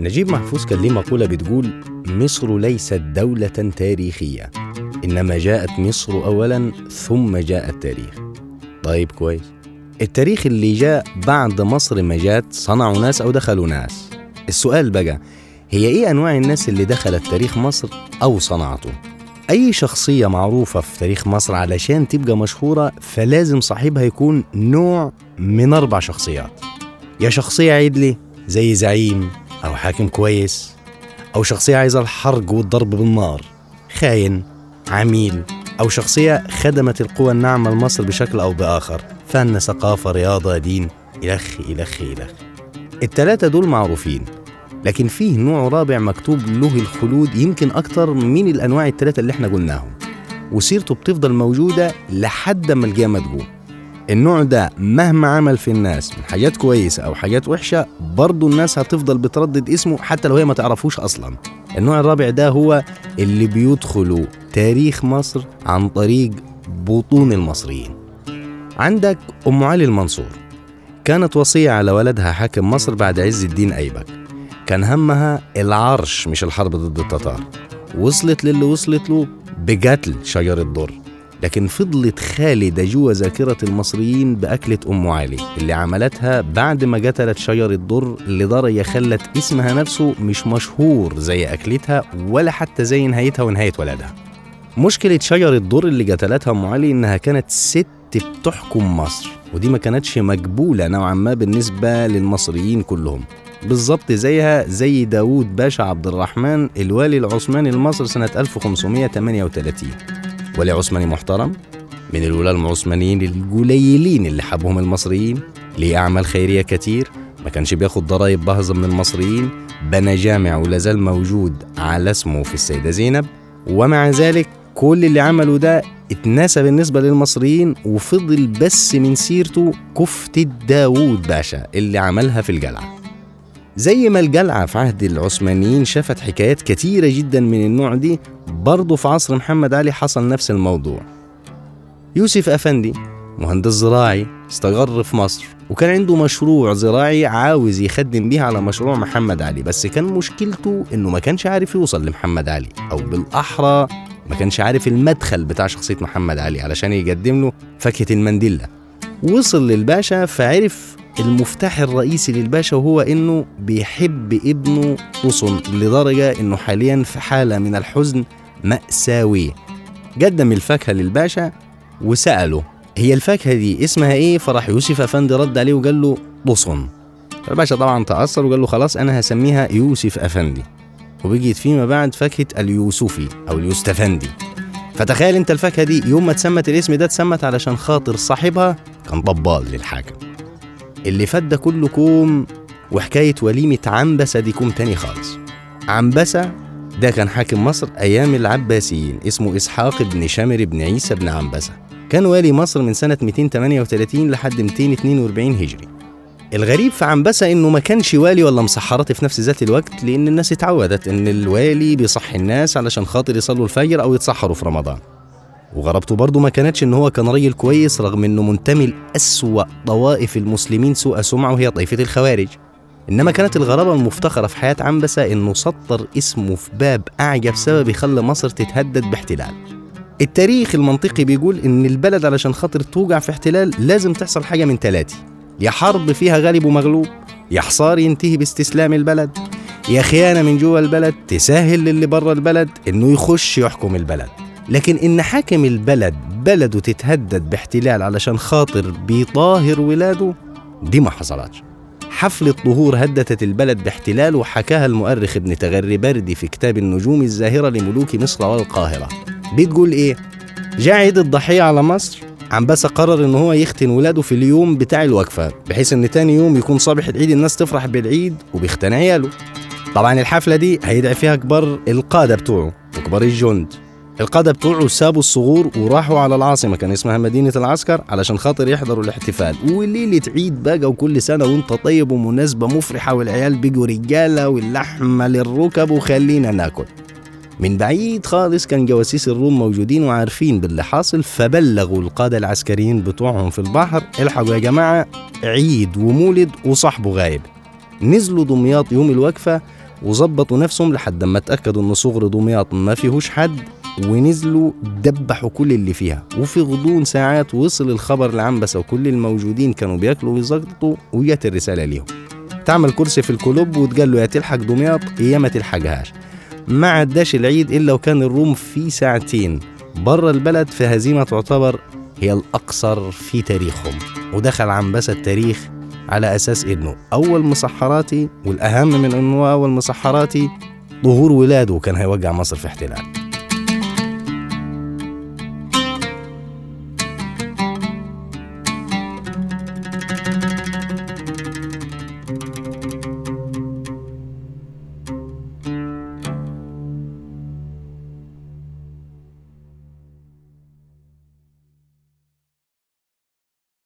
نجيب محفوظ كان ليه مقولة بتقول مصر ليست دولة تاريخية إنما جاءت مصر أولا ثم جاء التاريخ. طيب كويس. التاريخ اللي جاء بعد مصر ما جات صنعوا ناس أو دخلوا ناس. السؤال بقى هي إيه أنواع الناس اللي دخلت تاريخ مصر أو صنعته؟ أي شخصية معروفة في تاريخ مصر علشان تبقى مشهورة فلازم صاحبها يكون نوع من أربع شخصيات. يا شخصية عدلة زي زعيم حاكم كويس أو شخصية عايزة الحرق والضرب بالنار خاين عميل أو شخصية خدمت القوى الناعمة لمصر بشكل أو بآخر فن ثقافة رياضة دين إلخ إلخ إلخ. التلاتة دول معروفين لكن فيه نوع رابع مكتوب له الخلود يمكن أكتر من الأنواع التلاتة اللي إحنا قلناهم. وسيرته بتفضل موجودة لحد ما القيامة تقوم. النوع ده مهما عمل في الناس من حاجات كويسة أو حاجات وحشة برضه الناس هتفضل بتردد اسمه حتى لو هي ما تعرفوش أصلا. النوع الرابع ده هو اللي بيدخلوا تاريخ مصر عن طريق بطون المصريين. عندك أم علي المنصور. كانت وصية على ولدها حاكم مصر بعد عز الدين أيبك. كان همها العرش مش الحرب ضد التتار. وصلت للي وصلت له بقتل شجر الضر لكن فضلت خالدة جوا ذاكرة المصريين بأكلة أم علي اللي عملتها بعد ما قتلت شجر الضر لدرجة خلت اسمها نفسه مش مشهور زي أكلتها ولا حتى زي نهايتها ونهاية ولدها مشكلة شجر الضر اللي قتلتها أم علي إنها كانت ست بتحكم مصر ودي ما كانتش مقبولة نوعا ما بالنسبة للمصريين كلهم. بالظبط زيها زي داوود باشا عبد الرحمن الوالي العثماني لمصر سنة 1538 ولي عثماني محترم من الولاة العثمانيين القليلين اللي حبهم المصريين ليه أعمال خيرية كتير ما كانش بياخد ضرائب بهظة من المصريين. بنى جامع ولا زال موجود على اسمه في السيدة زينب. ومع ذلك كل اللي عمله ده اتنسى بالنسبة للمصريين وفضل بس من سيرته كفتة داوود باشا اللي عملها في الجلعة. زي ما الجلعة في عهد العثمانيين شافت حكايات كتيرة جدا من النوع دي برضه في عصر محمد علي حصل نفس الموضوع. يوسف أفندي مهندس زراعي استقر في مصر وكان عنده مشروع زراعي عاوز يخدم بيه على مشروع محمد علي بس كان مشكلته إنه ما كانش عارف يوصل لمحمد علي أو بالأحرى ما كانش عارف المدخل بتاع شخصية محمد علي علشان يقدم له فاكهة المندلة وصل للباشا فعرف المفتاح الرئيسي للباشا وهو إنه بيحب ابنه طصن لدرجة إنه حاليا في حالة من الحزن مأساوية. قدم الفاكهة للباشا وسأله هي الفاكهة دي اسمها إيه؟ فراح يوسف أفندي رد عليه وقال له طصن فالباشا طبعا تأثر وقال له خلاص أنا هسميها يوسف أفندي. وبقيت فيما بعد فاكهة اليوسفي أو اليوستفندي. فتخيل أنت الفاكهة دي يوم ما اتسمت الاسم ده اتسمت علشان خاطر صاحبها كان ضبال للحاكم. اللي فات ده كله كوم وحكاية وليمة عنبسة دي كوم تاني خالص. عنبسة ده كان حاكم مصر أيام العباسيين اسمه إسحاق بن شامر بن عيسى بن عنبسة. كان والي مصر من سنة 238 لحد 242 هجري. الغريب في عنبسة إنه ما كانش والي ولا مسحراتي في نفس ذات الوقت لأن الناس اتعودت إن الوالي بيصحي الناس علشان خاطر يصلوا الفجر أو يتسحروا في رمضان. وغرابته برضه ما كانتش إن هو كان راجل كويس رغم إنه منتمي لأسوأ طوائف المسلمين سوء سمعة وهي طائفة الخوارج. إنما كانت الغرابة المفتخرة في حياة عنبسة إنه سطر اسمه في باب أعجب سبب يخلي مصر تتهدد باحتلال. التاريخ المنطقي بيقول إن البلد علشان خاطر توقع في احتلال لازم تحصل حاجة من ثلاثة يا حرب فيها غالب ومغلوب يا حصار ينتهي باستسلام البلد يا خيانة من جوه البلد تسهل للي بره البلد إنه يخش يحكم البلد. لكن إن حاكم البلد بلده تتهدد باحتلال علشان خاطر بيطاهر ولاده دي ما حصلتش. حفلة ظهور هددت البلد باحتلال وحكاها المؤرخ ابن تغري بردي في كتاب النجوم الزاهرة لملوك مصر والقاهرة. بتقول إيه؟ جاء عيد الضحية على مصر؟ عنبسة قرر إن هو يختن ولاده في اليوم بتاع الوقفة بحيث إن تاني يوم يكون صباح العيد الناس تفرح بالعيد وبيختن عياله. طبعا الحفلة دي هيدعي فيها كبار القادة بتوعه وكبار الجند. القادة بتوعه سابوا الصغور وراحوا على العاصمة كان اسمها مدينة العسكر علشان خاطر يحضروا الاحتفال. وليلة عيد بقى وكل سنة وانت طيب ومناسبة مفرحة والعيال بيجوا رجالة واللحمة للركب وخلينا ناكل. من بعيد خالص كان جواسيس الروم موجودين وعارفين باللي حاصل فبلغوا القادة العسكريين بتوعهم في البحر الحقوا يا جماعة عيد ومولد وصاحبه غايب. نزلوا دمياط يوم الوقفة وظبطوا نفسهم لحد ما اتأكدوا إن صغر دمياط ما فيهوش حد. ونزلوا دبحوا كل اللي فيها. وفي غضون ساعات وصل الخبر لعنبسة وكل الموجودين كانوا بياكلوا ويزقطوا وجت الرسالة ليهم. تعمل كرسي في الكلوب وتقال له يا تلحق دمياط يا ما تلحقهاش. ما عداش العيد إلا وكان الروم في ساعتين. برا البلد في هزيمة تعتبر هي الأقصر في تاريخهم. ودخل عنبسة التاريخ على أساس إنه أول مسحراتي والأهم من إنه أول مسحراتي ظهور ولاده كان هيوقع مصر في احتلال.